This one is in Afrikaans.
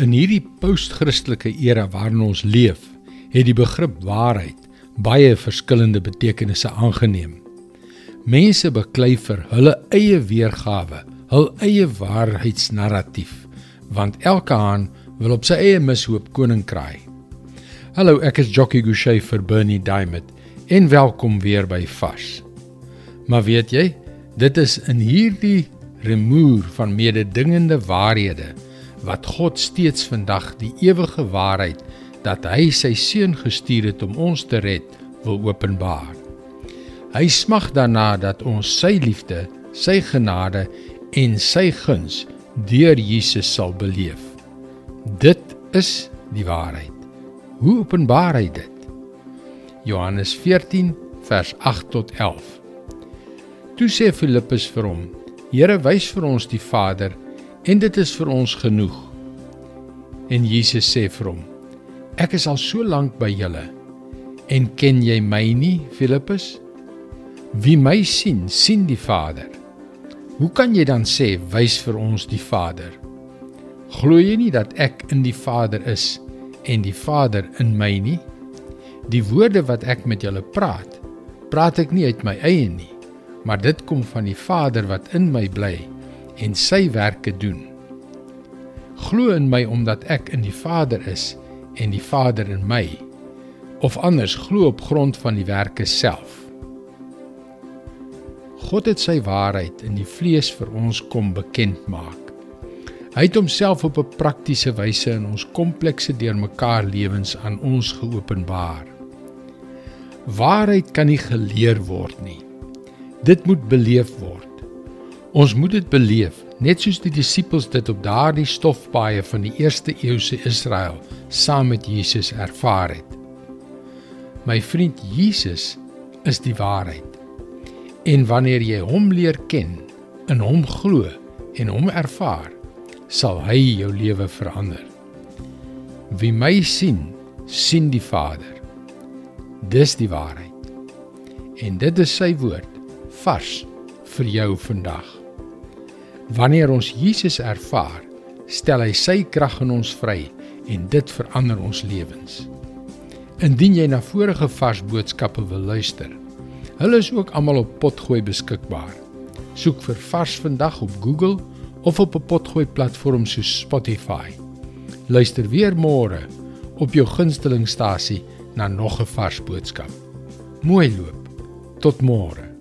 In hierdie postchristtelike era waarin ons leef, het die begrip waarheid baie verskillende betekenisse aangeneem. Mense beklei vir hulle eie weergawe, hul eie waarheidsnarratief, want elke haan wil op sy eie mishoop koning kraai. Hallo, ek is Jockey Gouchee vir Bernie Diamond en welkom weer by Fas. Maar weet jy, dit is in hierdie remoer van mededingende waarhede wat God steeds vandag die ewige waarheid dat hy sy seun gestuur het om ons te red wil openbaar. Hy smag daarna dat ons sy liefde, sy genade en sy guns deur Jesus sal beleef. Dit is die waarheid. Hoe openbaar hy dit? Johannes 14 vers 8 tot 11. Toe sê Filippus vir hom: Here, wys vir ons die Vader en dit is vir ons genoeg. En Jesus sê vir hom: Ek is al so lank by julle en ken jy my nie, Filippus? Wie my sien, sien die Vader. Hoe kan jy dan sê wys vir ons die Vader? Glo jy nie dat ek in die Vader is en die Vader in my nie? Die woorde wat ek met julle praat, praat ek nie uit my eie nie maar dit kom van die Vader wat in my bly en sy werke doen. Glo in my omdat ek in die Vader is en die Vader in my. Of anders glo op grond van die werke self. God het sy waarheid in die vlees vir ons kom bekend maak. Hy het homself op 'n praktiese wyse in ons komplekse deurmekaar lewens aan ons geopenbaar. Waarheid kan nie geleer word nie. Dit moet beleef word. Ons moet dit beleef, net soos die disippels dit op daardie stofpaaie van die eerste eeuse Israel saam met Jesus ervaar het. My vriend Jesus is die waarheid. En wanneer jy hom leer ken, in hom glo en hom ervaar, sal hy jou lewe verander. Wie my sien, sien die Vader. Dis die waarheid. En dit is sy woord vars vir jou vandag. Wanneer ons Jesus ervaar, stel hy sy krag in ons vry en dit verander ons lewens. Indien jy na vorige vars boodskappe wil luister, hulle is ook almal op Potgooi beskikbaar. Soek vir Vars vandag op Google of op 'n Potgooi platform soos Spotify. Luister weer môre op jou gunstelingstasie na nog 'n vars boodskap. Mooi loop. Tot môre.